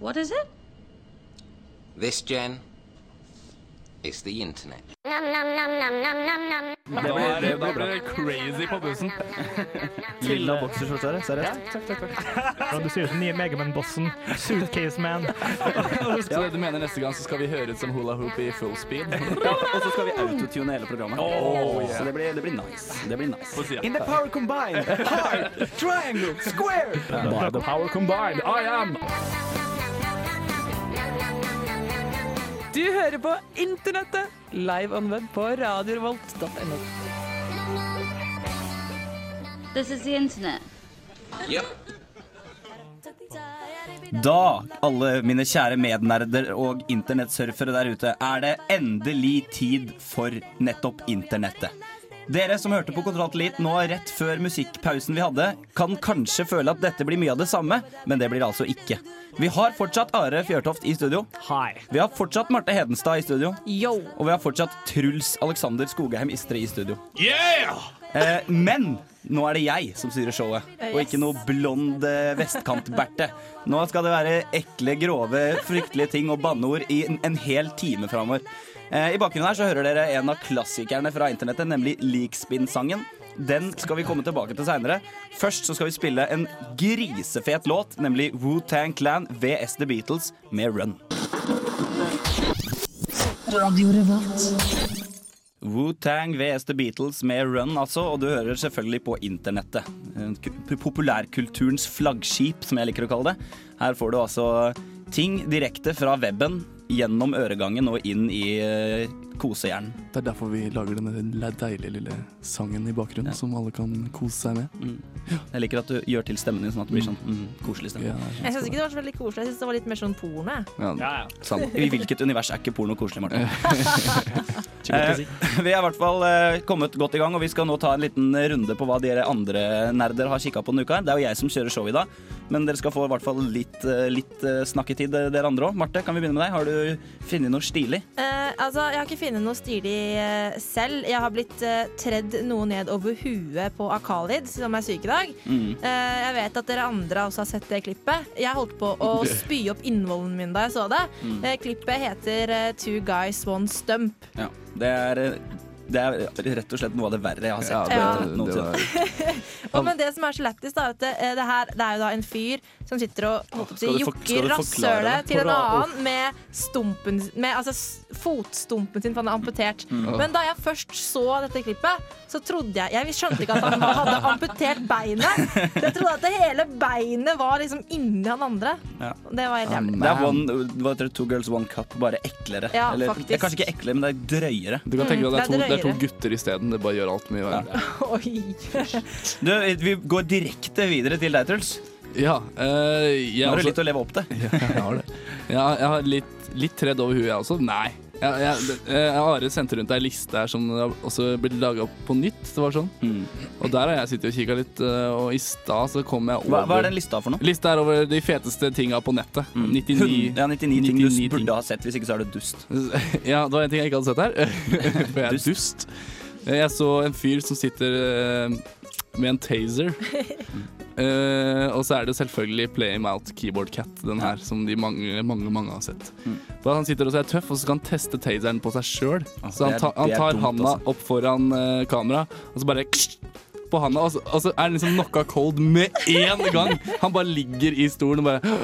What is it? This, Jen, is the internet. Da ble, det ble det crazy på bussen. Lilla bokserskjorte, seriøst? Ja, du ser ut som nye Megaman-bossen. Suitcase Man. Så du mener neste gang så skal vi høre ut som hula hoop i full speed? Ja, og så skal vi autotune hele programmet. Oh, yeah. Så det blir, det blir nice. Det blir nice. In the power combined, heart, triangle, square. By the power combined, I am Du hører på Internettet, live on web på radiorevolt.no. This is the internet. Yep. Da, alle mine kjære mednerder og internettsurfere der ute, er det endelig tid for nettopp internettet. Dere som hørte på Elite nå rett før musikkpausen vi hadde, kan kanskje føle at dette blir mye av det samme, men det blir det altså ikke. Vi har fortsatt Are Fjørtoft i studio. Hi. Vi har fortsatt Marte Hedenstad i studio. Yo! Og vi har fortsatt Truls Alexander Skogheim Istre i studio. Yeah! Eh, men nå er det jeg som styrer showet, og ikke noe blond vestkantberte vestkant-Berthe. Nå skal det være ekle, grove, fryktelige ting og banneord i en, en hel time framover. Eh, I bakgrunnen her så hører dere en av klassikerne fra internettet, nemlig Leakspin-sangen. Den skal vi komme tilbake til seinere. Først så skal vi spille en grisefet låt, nemlig Wu-Tang Clan VS The Beatles med Run. Wu-Tang vs. The Beatles med Run, altså, og du hører selvfølgelig på internettet. Populærkulturens flaggskip, som jeg liker å kalle det. Her får du altså ting direkte fra weben, gjennom øregangen og inn i uh, kosehjernen. Det er derfor vi lager denne deilige lille sangen i bakgrunnen, som alle kan kose seg med. Jeg liker at du gjør til stemmen din sånn at det blir sånn mm, koselig stemme. Ja, er Jeg syns ikke det var så veldig koselig. Jeg synes det var litt mer sånn porno. ja. Ja, ja. I hvilket univers er ikke porno koselig, Martin? Si. Vi er i hvert fall eh, kommet godt i gang, og vi skal nå ta en liten runde på hva dere andre nerder har kikka på denne uka. Det er jo jeg som kjører show i dag, men dere skal få i hvert fall litt, eh, litt eh, snakketid, eh, dere andre òg. Marte, kan vi begynne med deg? Har du funnet noe stilig? Eh, altså, Jeg har ikke funnet noe stilig eh, selv. Jeg har blitt eh, tredd noe ned over huet på Akalid, som er syk i dag. Mm. Jeg vet at dere andre også har sett det klippet. Jeg holdt på å spy opp innvollen min da jeg så det. Mm. Klippet heter Two Guys One Stump. Ja. Det er, det er rett og slett noe av det verre jeg har sett. Ja, det, det, det. Og men det som er så lættis, er at det, eh, det, her, det er jo da en fyr som sitter og holdt si, jokker du rasshølet til en annen med, stumpen, med altså, fotstumpen sin, for han er amputert. Mm. Men da jeg først så dette klippet, så trodde jeg Jeg skjønte ikke at han hadde amputert beinet. Jeg trodde at det hele beinet var liksom inni han andre. Ja. Det var helt jævlig. Det er one, hva heter det, Two Girls One Cup, bare eklere. Ja, Eller, det er kanskje ikke eklere, men det er drøyere. Du kan tenke deg at det er, Mm, det to, er det er to gutter isteden. Det bare gjør alt mye verre. Oi. Du, vi går direkte videre til deg, Truls. Ja, eh, jeg Nå har du også- litt å leve opp til. Ja, jeg har det. Ja, jeg har litt, litt tredd over huet, jeg også. Nei. Jeg, jeg, jeg, Are sendte rundt ei liste her som også ble laga på nytt. Det var sånn. Mm. Og der har jeg sittet og kikka litt, eh, og i stad så kom jeg over Hva, hva er den lista for noe? Lista er over de feteste tinga på nettet. 99 Ja, 99 ting 99 du ting. burde ha sett, hvis ikke så er du dust. Ja, det var en ting jeg ikke hadde sett her. For jeg er Dust. dust. Jeg så en fyr som sitter eh, med en taser. uh, og så er det selvfølgelig Play Him Out Keyboard Cat, den her, som de mange, mange mange har sett. Mm. For Han sitter og er tøff, og så skal han teste taseren på seg sjøl. Altså, Så han, ta, han tar dumt, handa altså. opp foran uh, kamera, og så bare på handa, og så, og så er han liksom knocka cold med én gang. Han bare ligger i stolen og bare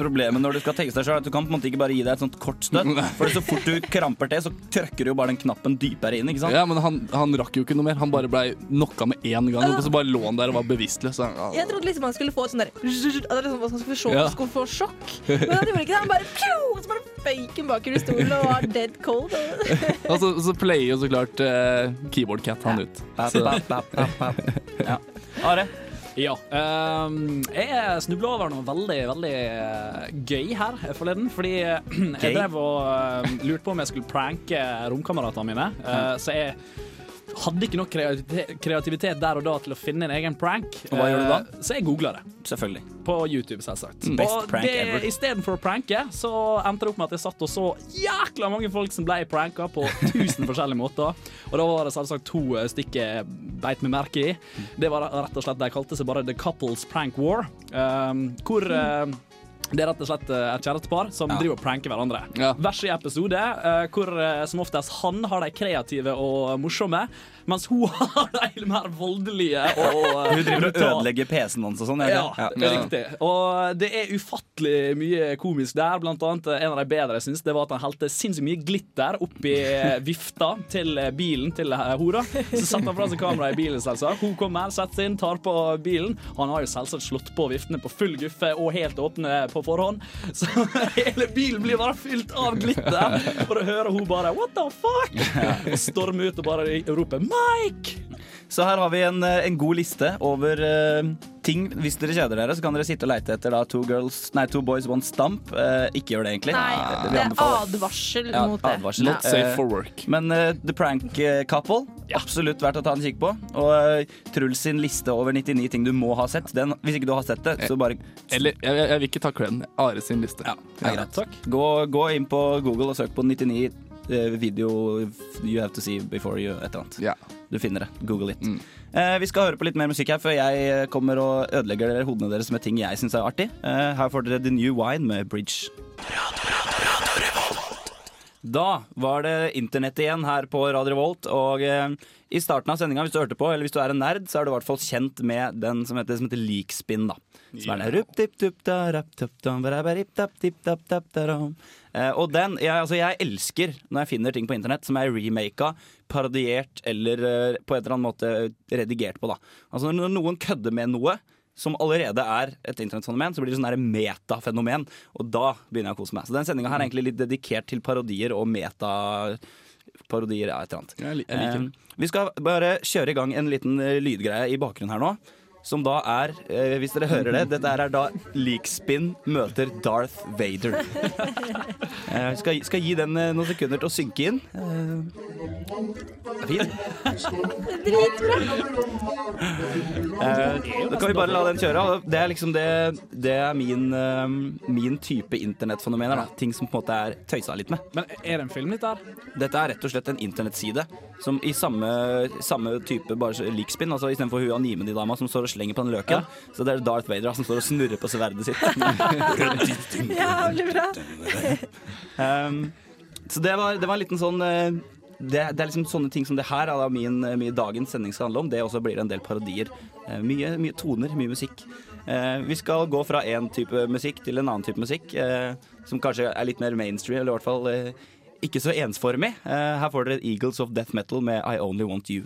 Problemet når du skal tenke deg er at du kan på en måte ikke bare gi deg et sånt kort støtt. For så fort du kramper til, så trykker du jo bare den knappen dypere inn. ikke sant? Ja, men han, han rakk jo ikke noe mer. Han bare blei knocka med én gang, og så bare lå han der og var bevisstløs. Så han- Jeg trodde liksom han skulle få et sånn der At liksom, han skulle, få Ja. skulle få sjokk. Men han gjorde ikke det. Han bare pju, og så bare føyk han bakover i stolen og var dead cold. Og så, så player jo så klart uh, Keyboard Cat han ut. Så. Ja. Are? Ja. Um, jeg snubla over noe veldig, veldig eh, gøy her forleden. Fordi eh, jeg drev og eh, lurte på om jeg skulle pranke romkameratene mine. Uh, så jeg hadde ikke nok kreativitet, der og da til å finne en egen prank. Og hva gjør du da? Så jeg googla det. Selvfølgelig. På YouTube, selvsagt. Mm. Best og prank det, ever. istedenfor å pranke, så endte det opp med at jeg satt og så jækla mange folk som ble pranka på tusen forskjellige måter. Og da var det selvsagt to stikk jeg beit meg merke i. Det var rett og slett De kalte seg bare The Couples Prank War. Um, hvor eh, Det er rett og slett eh, et kjærestepar som driver og pranker hverandre. Ja. Hver sin episode, uh, hvor som oftest han har de kreative og morsomme, mens hun har de mer voldelige og Hun driver og ødelegger PC-en hans og sånn. Ja, Ja, riktig. Og det er ufattelig mye komisk der. Blant annet en av de bedre jeg synes, det var at han helte sinnssykt mye glitter oppi eh, vifta til eh, bilen til eh, hora. Så setter han fra seg kameraet i bilen, selvsagt. Hun kommer, setter seg inn, tar på bilen. Han har jo selvsagt slått på viftene på full guffe og helt åpne på forhånd. Så hele bilen blir bare fylt av glitter. For å høre hun bare 'what the fuck?' og stormer ut og bare roper 'Mike'! Så her har vi en, eh, en god liste over uh, ting. Hvis dere kjeder dere, så kan dere sitte og leite etter da, two, girls, nei, two boys, one stump. Uh, ikke gjør det, egentlig. Nei, det, det er advarsel Ja, mot det. Not safe Eh, for work. Men uh, The Prank eh, Couple, absolutt verdt å ta en kikk på. Og eh, Truls sin liste over 99 ting du må ha sett. Den, hvis ikke du har sett det, så bare Eller, jeg, jeg, jeg vil ikke ta creden. Are sin liste. Ja, det er greit. Takk. Gå, gå inn på Google og søk på 99 eh, video you have to see before you et eller annet. Ja. Du finner det. Google it. Mm. Eh, vi skal høre på litt mer musikk her før jeg eh, kommer og ødelegger dere hodene deres med ting jeg syns er artig. Eh, her får dere The New Wine med Bridge. Da var det internett igjen her på Radio Revolt. Og eh, i starten av sendinga, hvis du hørte på, eller hvis du er en nerd, så er du i hvert fall kjent med den som heter, som heter Leakspin, da. Som er den og den, jeg, altså jeg elsker når jeg finner ting på internett som er remaka, parodiert eller eh, på en eller annen måte redigert på. da Altså Når noen kødder med noe som allerede er et internettfenomen, så blir det sånn metafenomen. Og da begynner jeg å kose meg. Så den sendinga er egentlig litt dedikert til parodier og meta... Parodier, ja, et eller annet. Jeg, liker. Eh, vi skal bare kjøre i gang en liten eh, lydgreie i bakgrunnen her nå. Som da er, eh, hvis dere hører det, dette er da Leakspin møter Darth Vader. Eh, skal, skal gi den eh, noen sekunder til å synke inn. Eh, fint. Eh, da kan vi bare la den kjøre. og Det er liksom det, det er min, eh, min type internettfenomener. da Ting som på en måte er tøysa litt med. Men er det en film, dette her? Dette er rett og slett en internettside som i samme, samme type bare så- leakspin. Altså Istedenfor hun Animeni-dama som står og slenger på den løken, så det er Darth Vader som står og snurrer på sverdet sitt. Jævlig bra. um, så det var, det var en liten sånn eh, det, det er liksom sånne ting som det her er min, min dagens sending skal handle om. Det også blir en del parodier. Eh, mye, mye toner, mye musikk. Eh, vi skal gå fra én type musikk til en annen type musikk, eh, som kanskje er litt mer mainstream, eller i hvert fall eh, ikke så ensformig. Eh, her får dere Eagles of Death Metal med I Only Want You.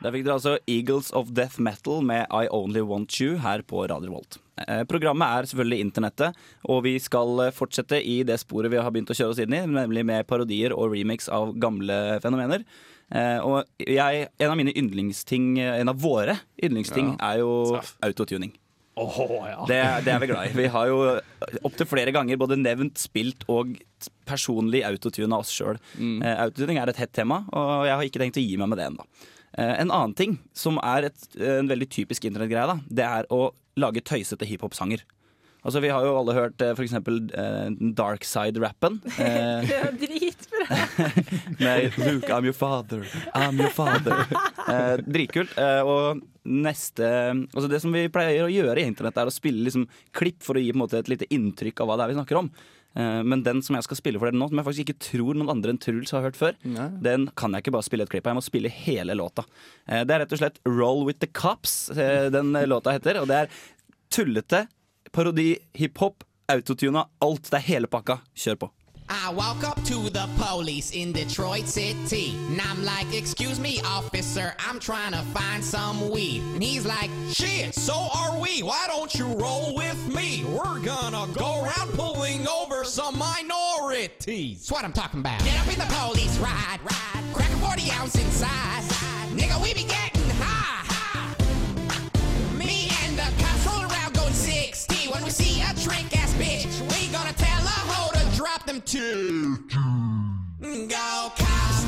Der fikk dere altså Eagles of Death Metal med I Only Want You her på Radio Revolt. Eh, Programmet er selvfølgelig internettet, og vi skal eh, fortsette i det sporet vi har begynt å kjøre oss inn i, nemlig med parodier og remix av gamle fenomener. Eh, og jeg, en av mine yndlingsting, en av våre yndlingsting, er jo autotuning. Oh, ja. Det, det er vi glad i. Vi har jo opptil flere ganger både nevnt, spilt og personlig autotuna oss sjøl. Mm. Autotuning er et hett tema, og jeg har ikke tenkt å gi meg med det ennå. Eh, en annen ting som er et, en veldig typisk internettgreie, det er å lage tøysete hiphop-sanger. Altså, vi har jo alle hørt f.eks. for eksempel eh, Darkside-rappen. Eh, Det er dritbra. med Luke, I'm your father, I'm your father. Eh, dritkult. Eh, og neste Altså Det som vi pleier å gjøre i internett, er å spille liksom klipp for å gi på en måte et lite inntrykk av hva det er vi snakker om. Eh, men den som jeg skal spille for dere nå, som jeg faktisk ikke tror noen andre enn Truls har hørt før, Nei. den kan jeg ikke bare spille et klipp av. Jeg må spille hele låta. Eh, det er rett og slett Roll With The Cops eh, den låta heter. Og det er tullete, parodi, hiphop, autotuna, alt. Det er hele pakka. Kjør på. I walk up to the police in Detroit City. And I'm like, excuse me, officer, I'm trying to find some weed. And he's like, shit, so are we. Why don't you roll with me? We're gonna go around pulling over some minorities. That's what I'm talking about. Get up in the police ride, ride. Crack a 40 ounce inside. Nigga, we be getting When we see a trick ass bitch, we gonna tell a hoe to drop them two. Go cops,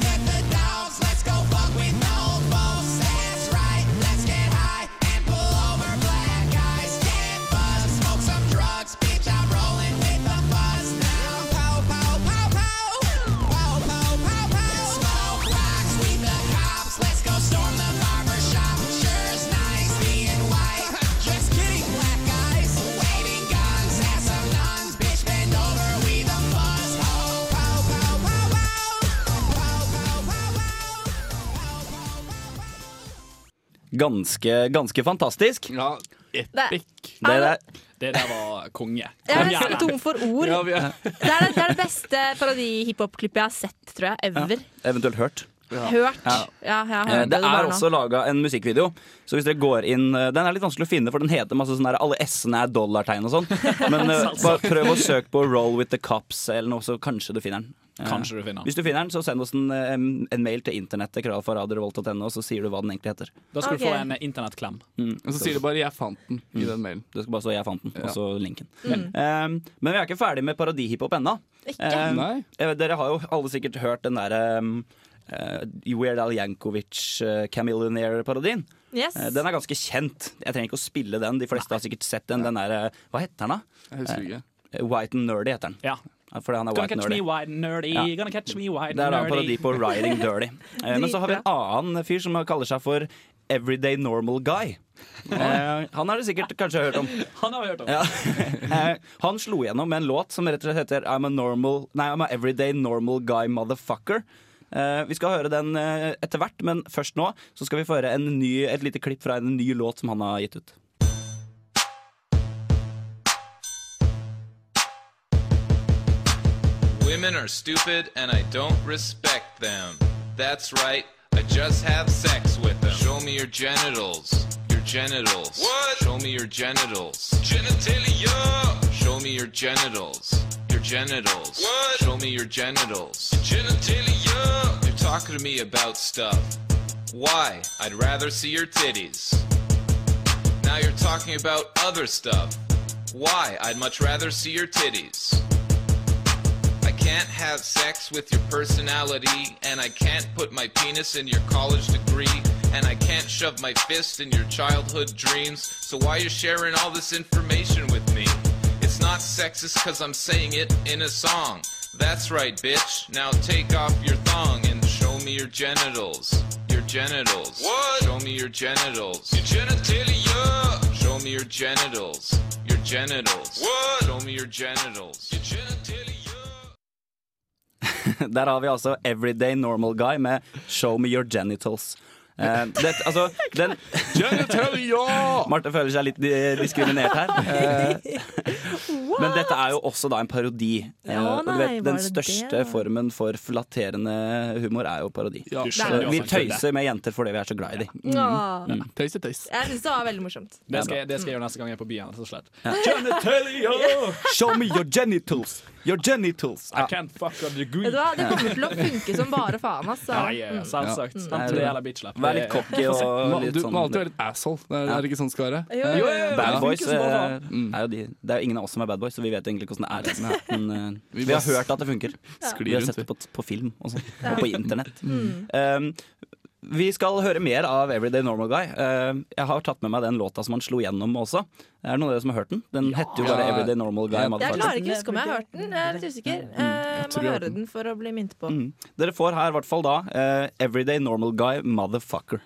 ganske, ganske fantastisk. Ja, epic. Det der, Det der var konge. Jeg er nesten tom for ord. Ja, vi er, Det er det, det, er det beste parodi-hiphop-klippet jeg har sett, tror jeg. Ever. eventuelt hørt. Hørt. Ja, jeg har Eh, Det det er også laga en musikkvideo. Så hvis dere går inn eh, Den er litt vanskelig å finne, for den heter masse sånn der Alle S-ene er dollartegn og sånn. Men eh, bare prøv å søke på 'Roll with the Cops' eller noe, så kanskje du finner den. Eh, Kanskje du finner den. Hvis du finner den, så send oss en, eh, en mail til internettet, krøllalfa.radiorevolt.no, og så sier du hva den egentlig heter. Da skal okay. du få en internettklem. og så sier du bare 'jeg fant den' i den mailen. Det skal bare stå 'jeg fant den', og så linken. Eh, men vi er ikke ferdig med parodihiphop ennå. Ikke? Eh, dere har jo alle sikkert hørt den derre um, uh, Weird Al Jankovic uh, Camillionaire-parodien. Yes. Eh, den er ganske kjent. Jeg trenger ikke å spille den. De fleste har sikkert sett den. Den er, eh, hva heter den, da? Jeg husker ikke. Eh, White and Nerdy heter den. Ja. Fordi han er Gonna white catch nerdy. me wide nerdy, Ja. gonna catch me wide Det er da en nerdy. parodi på Riding Dirty. Eh, men så har vi en annen fyr som kaller seg for Everyday Normal Guy. Eh, han har du sikkert kanskje hørt om. Han har vi hørt om. Ja. Eh, han slo gjennom med en låt som rett og slett heter I'm a normal Nei, I'm a everyday normal guy motherfucker. Eh, vi skal høre den eh, etter hvert, men først nå så skal vi få høre en ny, et lite klipp fra en ny låt som han har gitt ut. Women are stupid and I don't respect them. That's right, I just have sex with them. Show me your genitals. Your genitals. What? Show me your genitals. Genitalia. Show me your genitals. Your genitals. What? Show me your genitals. Genitalia. You're talking to me about stuff. Why? I'd rather see your titties. Now you're talking about other stuff. Why? I'd much rather see your titties. I can't have sex with your personality, and I can't put my penis in your college degree, and I can't shove my fist in your childhood dreams. So why you sharing all this information with me? It's not sexist cause I'm saying it in a song. That's right, bitch. Now take off your thong and show me your genitals. Your genitals. What? Show me your genitals. Your genitalia. Show me your genitals. Your genitals. What? Show me your genitals. Your genitalia. Der har vi altså Everyday Normal Guy med Show Me Your Genitals. Uh, det, altså, den Genitalia! Marte føler seg litt diskriminert her. Uh, men dette er jo også da en parodi. Eh, Ja, nei, vet, den største det? formen for flatterende humor er jo parodi. Ja. Så skjønner vi tøyser med jenter fordi vi er så glad i dem. Åh. Tøys er tøys. Jeg syns det var veldig morsomt. Det skal, jeg, det skal jeg gjøre neste gang jeg er på byen. Genitalia! Show me your genitals! Your genitals! I can't fuck a degree. Vet du hva? Det kommer til å funke som bare faen. Altså. Ja, ja, selvsagt. Eller bitch-lapp. Vær litt cocky og Du må sånn alltid være litt asshole. Det er, er det ikke sånn det skal være? Jo, jo, jo. Bad boys eh, er jo de, Det er jo ingen av oss som er bad boys, så vi vet egentlig hvordan det er. Men uh, Vi har hørt at det funker. Vi har sett det på, på film og sånn. Og på internett. Um, vi skal høre mer av Everyday Normal Guy. Uh, jeg har tatt med meg den låta som han slo gjennom også. Er det noen av dere som har hørt den? Den heter jo bare Everyday Normal Guy. Jeg Jeg klarer ikke å huske om jeg har hørt den. Jeg er litt usikker. Mm. jeg må høre den. den for å bli minnet på. Mm. Dere får her i hvert fall da eh, Everyday Normal Guy Motherfucker.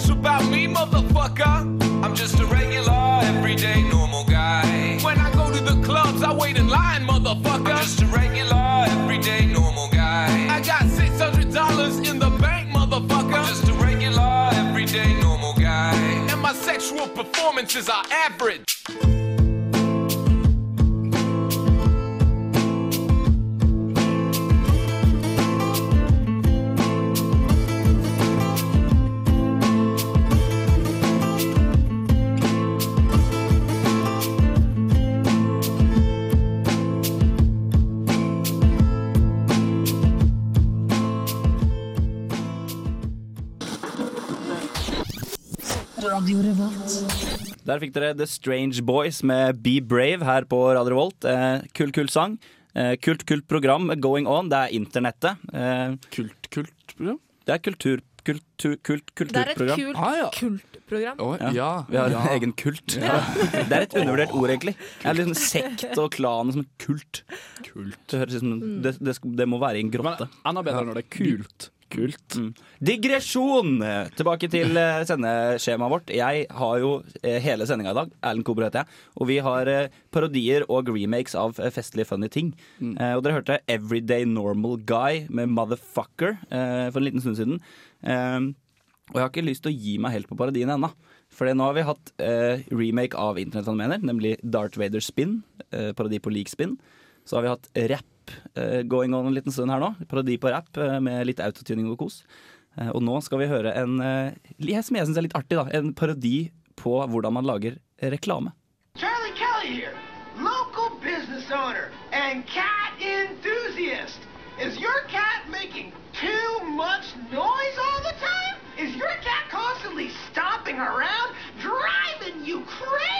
Special about me, motherfucker. I'm just a regular, everyday, normal guy. When I go to the clubs, I wait in line, motherfucker. I'm just a regular, everyday, normal guy. I got $600 in the bank, motherfucker. I'm just a regular, everyday, normal guy. And my sexual performances are average. Der fikk dere The Strange Boys med Be Brave her på Radio Revolt. Eh, kult, kult sang. Eh, kult, kult program going on. Det er internettet. Eh, Kult, kult program. det er kultur, kultur, kult Det er et kulturprogram. kult Ah, ja. kultprogram. Oh, Ja. ja. Vi har ja. en egen kult. Det er et undervurdert ord, egentlig. Det er liksom Sekt og klan som en kult. Det, høres ut som, det, det, det må være i en Men grotte. enda bedre når det er kult. Kult. Mm. Digresjon! Tilbake til eh, sendeskjemaet vårt. Jeg har jo eh, hele sendinga i dag. Erlend Kobro heter jeg. Og vi har eh, parodier og remakes av festlige, funny ting. Mm. og dere hørte Everyday Normal Guy med Motherfucker for en liten stund siden. Og jeg har ikke lyst til å gi meg helt på parodiene ennå. For nå har vi hatt remake av internettfenomener, nemlig Darth Vader Spin. Parodi på Leak Spin. Så har vi hatt rap eh, going on en liten stund her nå. Parodi på rap eh, med litt autotuning og kos. Eh, og nå skal vi høre en eh, som jeg syns er litt artig, da. En parodi på hvordan man lager reklame. Charlie Kelly here, local business owner and cat enthusiast. Is your cat making too much noise all the time? Is your cat constantly stomping around, driving you crazy?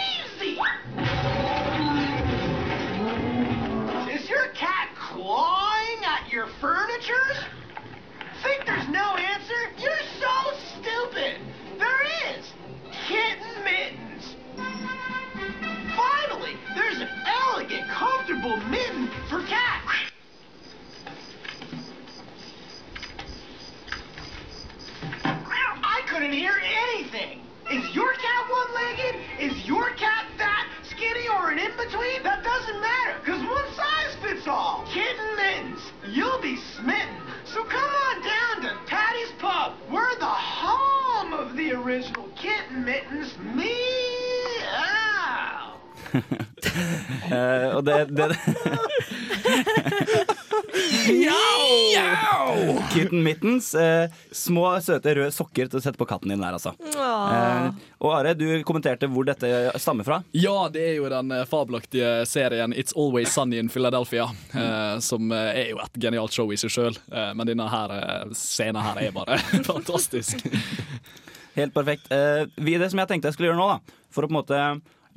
Is your cat one-legged? Is your cat fat, skinny, or an in-between? That doesn't matter, because one size fits all. Kitten mittens. You'll be smitten. So come on down to Patty's Pub. We're the home of the original kitten mittens. Meow. Eh, og det, det Kitten Mittens. eh, små, søte røde sokker til å sette på katten din der, altså. Eh, og Are, du kommenterte hvor dette stammer fra. Ja, det er jo den eh, fabelaktige serien It's Always Sunny in Philadelphia. eh, som eh, er jo et genialt show i seg sjøl, men denne her eh, scenen her er bare fantastisk. Helt perfekt. Eh, vi, det som jeg tenkte jeg skulle gjøre nå, da, for å på en måte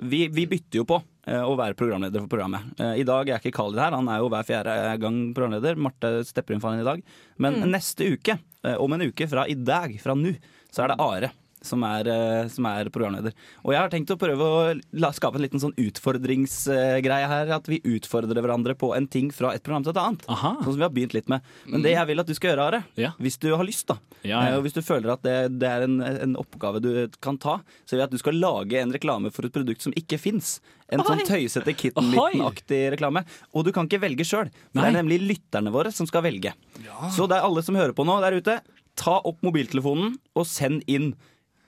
Vi, vi bytter jo på eh, å være programleder for programmet. Eh, I dag er ikke Khalid her, han er jo hver fjerde gang programleder. Marte stepper inn for han i dag. Men neste uke, eh, om en uke fra i dag, fra nå, så er det Are. Som er, eh, som er programleder. Og jeg har tenkt å prøve å la, skape en liten sånn utfordringsgreie her. At vi utfordrer hverandre på en ting fra et program til et annet. Aha. Sånn som vi har begynt litt med. Men det jeg vil at du skal gjøre, Are, Ja. hvis du har lyst, da. Ja, ja. Eh, Og hvis du føler at det, det er en, en oppgave du kan ta, så vil jeg at du skal lage en reklame for et produkt som ikke fins. En sånn Oi. tøysete Kitten Ohoi. Mitten-aktig reklame. Og du kan ikke velge sjøl, det er nemlig lytterne våre som skal velge. Så det er alle som hører på nå der ute, ta opp mobiltelefonen og send inn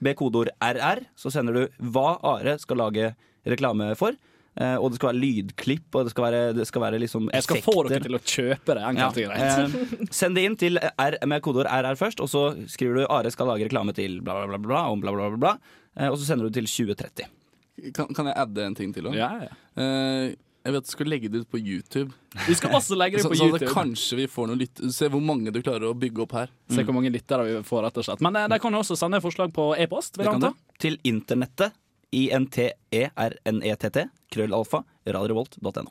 med kodeord RR. Så sender du hva Are skal lage reklame for. Eh, og det skal være lydklipp, og det skal være, det skal være liksom Jeg skal få dere til å kjøpe det, enkelt og greit. eh, send det inn til R med kodeord RR først, og så skriver du Are skal lage reklame til bla, bla, bla, bla, om bla, bla, bla, bla. Eh, og så sender du til 2030. Kan, kan jeg adde en ting til òg? Ja, ja. Jeg vet du skal legge det ut på YouTube. Vi skal også legge det Så, på så YouTube. kanskje vi får noe lytt Se hvor mange du klarer å bygge opp her. Se hvor mange lyttere vi får, rett og slett. Men eh, de kan jo også sende forslag på e-post. vil jeg anta. Til internettet. E I-N-T-E-R-N-E-T-T. Krøllalfa. Radiorevolt.no.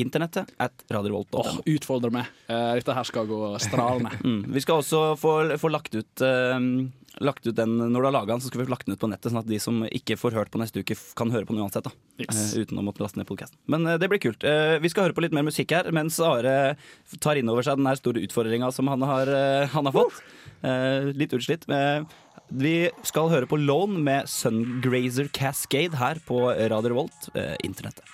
Internettet at Åh, Oh, Utfordre meg. Eh, Dette her skal gå strålende. Mm. Vi skal også få, få lagt, ut, uh, lagt ut den Når du har laga den, så skal vi få lagt den ut på nettet, sånn at de som ikke får hørt på neste uke, kan høre på den uansett. da Yes. Eh, Uten å måtte laste ned podkasten. Men det blir kult. Vi skal høre på litt mer musikk her, mens Are tar inn over seg den store utfordringa som han har, han har fått. Litt utslitt. Vi skal høre på Lone med Sungrazer Cascade her på Radio Revolt, eh, internettet.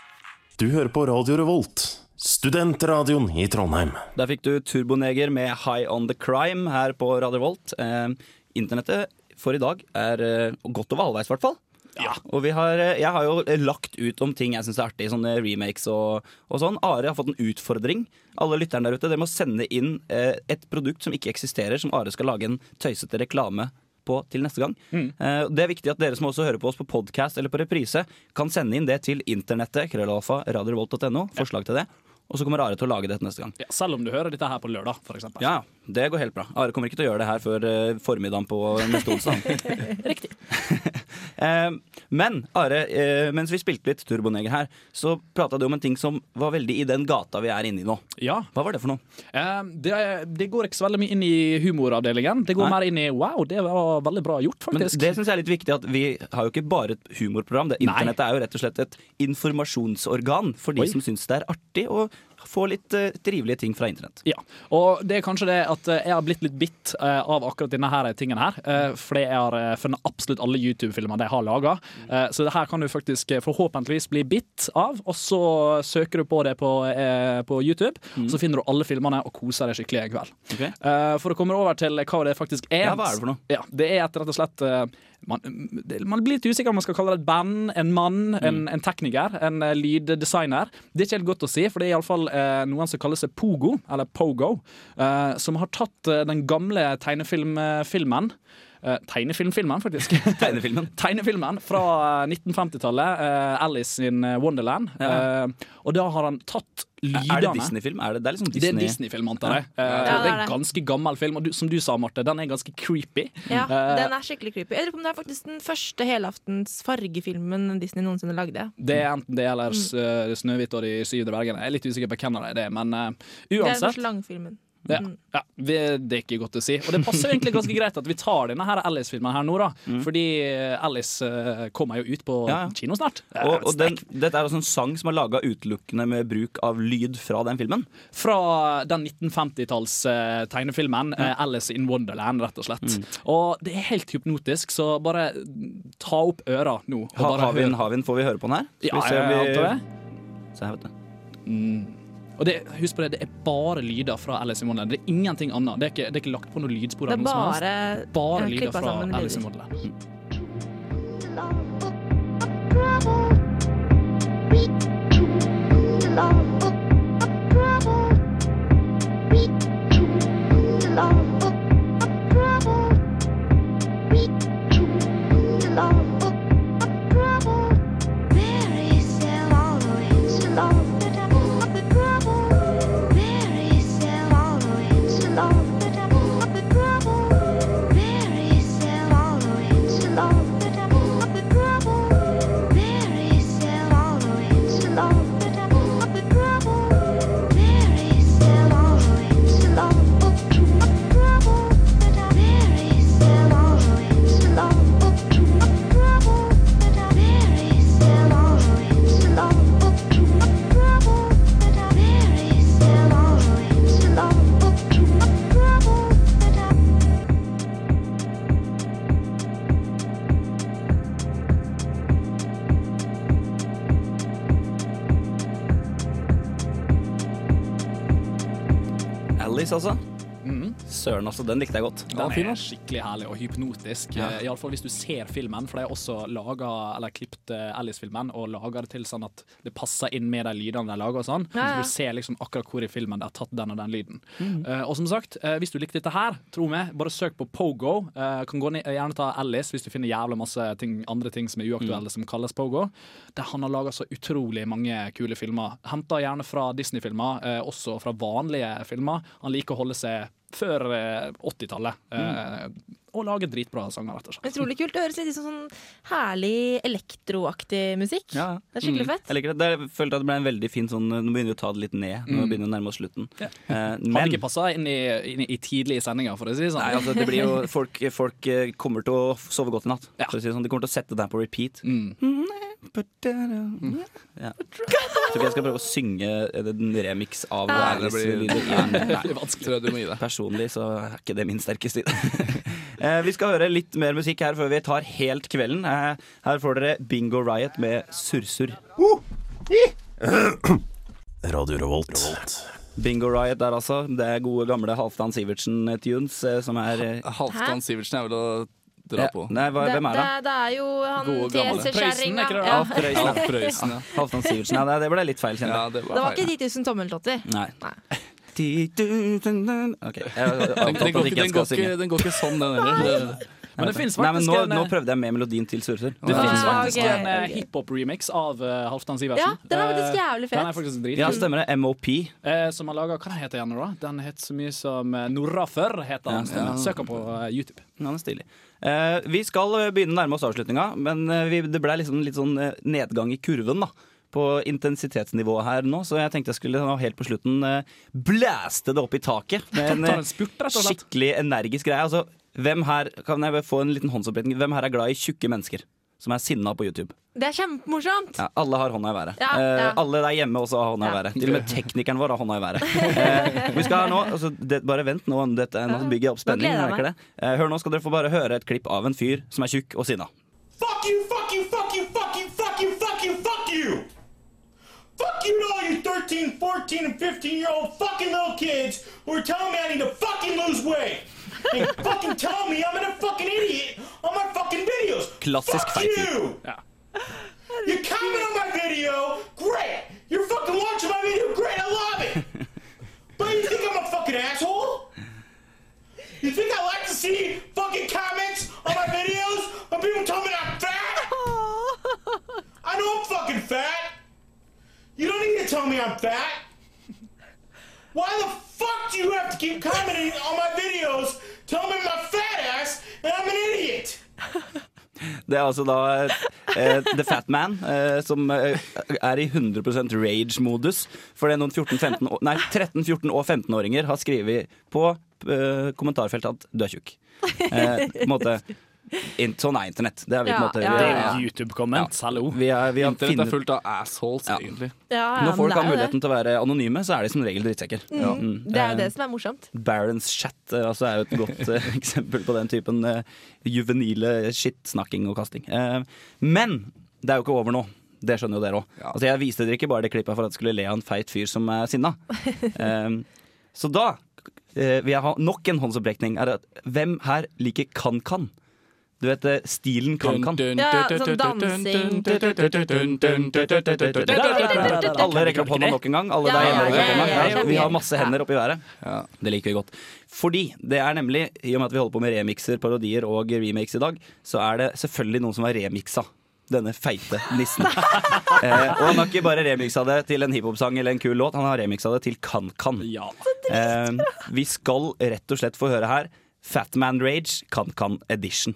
Du hører på Radio Revolt, studentradioen i Trondheim. Der fikk du Turboneger med High On The Crime her på Radio Revolt. Eh, internettet for i dag er eh, godt over halvveis, i hvert fall. Og vi har, eh, jeg har jo lagt ut om ting jeg syns er artig, sånne remakes og, og sånn. Are har fått en utfordring. Alle lytterne der ute, dere må sende inn eh, et produkt som ikke eksisterer, som Are skal lage en tøysete reklame på til neste gang. Mm. det er viktig at dere som også hører på oss på podkast eller på reprise, kan sende inn det til internettet, krøllalfa, radiorevolt.no, forslag til det. Og så kommer Are til å lage det til neste gang. Ja, selv om du hører dette her på lørdag, for eksempel. Ja, det går helt bra. Are kommer ikke til å gjøre det her før eh, formiddagen på neste onsdag. Riktig. Eh, men Are, eh, mens vi spilte litt Turboneger her, så prata du om en ting som var veldig i den gata vi er inne i nå. Ja. Hva var det for noe? Eh, det, det går ikke så veldig mye inn i humoravdelingen. Det går Nei. mer inn i wow, det var veldig bra gjort, Men det syns jeg er litt viktig at vi har jo ikke bare et humorprogram. Internettet er jo rett og slett et informasjonsorgan for de Oi. som syns det er artig å få litt uh, trivelige ting fra internett. Ja, og det er kanskje det at eh, jeg har blitt litt bitt uh, av akkurat denne her tingen her. Uh, fordi jeg har funnet absolutt alle YouTube-filmer de har laga. så det her kan du faktisk forhåpentligvis bli bitt av, og så søker du på det på, på YouTube. Mm. Så finner du alle filmene og koser deg skikkelig en kveld. Okay. For å komme over til hva det faktisk er. Ja, hva er det for noe? Ja, det er et, rett og slett man, man blir litt usikker om man skal kalle det et band, en mann, en, Mm. en tekniker, en eh, lyddesigner. Det er ikke helt godt å si, for det er iallfall uh, noen som kaller seg Pogo, eller Pogo, eh, som har tatt eh, den gamle tegnefilmfilmen eh, Tegnefilmfilmen, faktisk. Tegnefilmen. Tegnefilmen fra eh, 1950-tallet. Uh, Alice in Wonderland. Ja. Uh, og da har han tatt lydene Er det Disney-film? Er det, det er liksom det er Disney... Disney-film, antar jeg. Ja. Eh, Ja, det er en ganske gammel film, og du, som du sa, Marte, den er ganske creepy. Ja, Eh, den er skikkelig creepy. Jeg lurer på om det er faktisk den første helaftens fargefilmen Disney noensinne lagde. Det er enten det eller mm. eh, Snøhvit og de syv dvergene. Jeg er litt usikker på hvem av dem det er, men uansett. Det er den første langfilmen. Ja, ja, det er ikke godt å si. Og det passer egentlig ganske greit at vi tar denne her Alice-filmen her nå, da. Fordi eh, Alice eh, kommer jo ut på Mm. Ja, ja. kino snart. Det Og, og den, dette er altså en sang som er laga utelukkende med bruk av lyd fra den filmen. Fra den 1950-talls eh, tegnefilmen eh, Alice in Wonderland, rett og slett. Mm. Og det er helt hypnotisk, så bare ta opp øra nå. Og Ha, bare har, vi en, har vi en, får vi høre på den her? Skal Ja, vi se om jeg vi- antar det. Se her, vet du. Og det, husk på det, det er bare lyder fra Alice in Wonderland. Det er ingenting annet. Det er ikke, det er ikke lagt på noen lydspor. Det er bare helst. bare lyder fra sammen Alice in lyder. Wonderland. Alice, Altså. Den likte jeg godt. Den er skikkelig herlig og hypnotisk. Ja. Ja. Iallfall hvis du ser filmen, for de har også laga, eller klippet eh, Alice-filmen og laga det til sånn at det passer inn med de lydene de lager og sånn. Ja, ja. Så du ser liksom akkurat hvor i filmen de har tatt den og den lyden. Mm. Uh, og som sagt, uh, hvis du likte dette her, tro meg, bare søk på Pogo. Uh, kan gå ned, gjerne ta Alice hvis du finner jævlig masse ting, andre ting som er uaktuelle som kalles Pogo. Der han har laga så utrolig mange kule filmer. Henta gjerne fra Disney-filmer, eh, også fra vanlige filmer. Han liker å holde seg før eh, 80-tallet. Eh, og lage dritbra sanger, rett og slett. Utrolig kult. Det høres litt ut som sånn herlig elektroaktig musikk. Ja. Det er skikkelig Mm. fett. Jeg liker det. det. Jeg følte at det ble en veldig fin sånn Nå begynner vi å ta det litt ned. Nå Mm. begynner vi å nærme oss slutten. Ja. Eh, Hadde men ikke passa inn, i- inn i tidlige sendinger, for å si det sånn. Nei, altså, det blir jo, folk, folk eh, kommer til å sove godt i natt. Ja. For å si det sånn, De kommer til å sette det her på repeat. Mm. Ja. Så ikke jeg skal prøve å synge en remix av ja. det blir-. Det blir vanskelig. Personlig så er ikke det min sterke side. Eh, vi skal høre litt mer musikk her før vi tar helt kvelden. Eh, Her får dere Bingo Riot med Sursur Radio Revolt. Bingo Riot der altså. Det er gode gamle Halvdan Sivertsen-tunes eh, som er Halvdan Sivertsen er vel å dra på. Nei, hva, hvem er det? det, det er jo han det? Ja. Prøysen. Ja. Halvdan Sivertsen. Ja, det, det ble litt feil, kjenner ja. jeg. Det Det var var ikke 10 000 tommeltotter. Nei. Nei. Den, går ikke, sånn, den heller. Men det finnes faktisk nå, en, nå prøvde jeg med melodien til Surser. Det Ah, finnes faktisk okay. en uh, hiphop-remix av uh, Halvdan Sivertsen. Ja, den er faktisk jævlig fet. Den er faktisk dritfin. Ja, stemmer det. MOP. Uh, som har laga Hva heter den da? Den het så mye som uh, Norrafer. heter den. Ja. Søk den på YouTube. Ja, den er stilig. Vi skal begynne å nærme oss avslutninga, men vi, det ble liksom litt sånn nedgang i kurven da på intensitetsnivået her nå, så jeg tenkte jeg skulle nå helt på slutten eh, blæste det opp i taket med en, Ta eh, skikkelig energisk greie. Altså, hvem her, kan jeg få en liten håndsoppretning? Hvem her er glad i tjukke mennesker? Som er sinna på YouTube. Det er kjempemorsomt. Ja, alle har hånda i været. Ja, Eh, alle der hjemme også har hånda i været. Til og med teknikeren vår har hånda i været. Eh, vi skal her nå, altså, det, bare vent nå, dette, nå bygger jeg opp spenning. gleder jeg det. Eh, hør nå skal dere få bare høre et klipp av en fyr som er tjukk og sinna. Fuck you, fuck you, fuck you, fuck you, fuck you, fuck you, fuck you! Fuck you to all you 13, 14, and 15 year old fucking little kids who are telling me I need to fucking lose weight! And fucking tell me I'm a fucking idiot on my fucking videos! Klassisk Fuck you! You comment on my video, great! You're fucking watching my video, great, I love it! But you think I'm a fucking asshole? You think I like to see fucking comments on my videos of people telling me I'm fat? I know I'm fucking fat. You don't need to tell me I'm fat. Why the fuck do you have to keep commenting on my videos telling me a fat ass and I'm an idiot? Det er altså da eh, The Fat Man, eh, som er i 100% rage-modus. Fordi noen 14, 15, nei, 13-, 14- og 15-åringer har skrevet på kommentarfeltet at du er tjukk. På en måte, sånn er internett. Det er vi på en Ja, måte ja, ja, er- ja. YouTube-comments, hallo. Vi er, vi Internett er fullt av assholes, Ja. egentlig. Ja, ja, Når folk har muligheten det. til å være anonyme, så er de som regel drittsekker. Mm, Det er jo Eh, det som er morsomt. Barons chat eh, altså, er jo et godt eh, eksempel på den typen uh, juvenile skittsnakking og kasting. Uh, men det er jo ikke over nå. Det skjønner jo dere òg. Ja. Altså, jeg viste dere ikke bare det klippet for at jeg skulle le av en feit fyr som er sinna. Så da vil jeg ha nok en håndsopprekning. Er at hvem her liker kan-kan? Du vet eh, stilen kan-kan? Ja, sånn dansing. Alle rekker opp hånda nok en gang. Alle der hjemme ja, rekker opp hånda. Vi har masse hender oppi været. Ja. Det liker vi godt. Fordi det er nemlig, i og med at vi holder på med remixer, parodier og remakes i dag, så er det selvfølgelig noen som har remiksa denne feite nissen. eh, og han har ikke bare remiksa det til en hiphop-sang eller en kul låt, han har remiksa det til Kan-Kan. Ja. Eh, vi skal rett og slett få høre her Fatman Rage Kan-Kan Edition.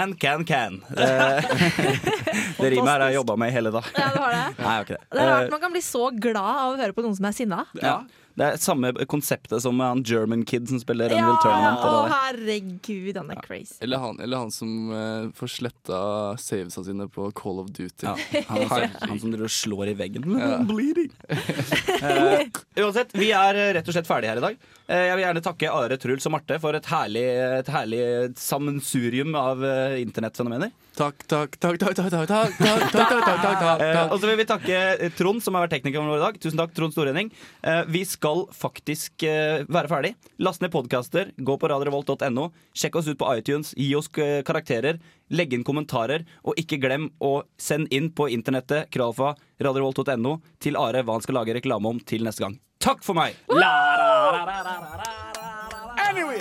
Man can can. Eh, det rimet her har jeg jobba med i hele dag. Ja, du har det. Nei, okay. det. Er Eh, rart man kan bli så glad av å høre på noen som er sinna. Ja. Det er samme konseptet som han German Kid som spiller Ja, Unreal Tournament. å herregud, han er crazy. Eller han, eller han som uh, får sletta savesa sine på Call of Duty. Ja, han, er, han som driver og slår i veggen. Ja. Bleeding. uh, uansett, vi er eh, rett og slett ferdige her i dag. Eh, jeg vil gjerne takke Are, Truls og Marte for et herlig, et herlig sammensurium av eh, internettfenomener. Takk, takk, takk, takk, takk, takk, takk, takk, takk, takk, takk, takk, Eh, takk. og så vil vi takke eh, Trond, som har vært teknikeren vår i dag. Tusen takk, Trond Storhenning. Eh, vi skal skal faktisk uh, være ferdig. Last ned podkaster, gå på radiorevolt.no, sjekk oss ut på iTunes, gi oss eh, karakterer, legg inn kommentarer, og ikke glem å sende inn på internettet kralfa radiorevolt.no til Are hva han skal lage reklame om til neste gang. Takk for meg! Anyway,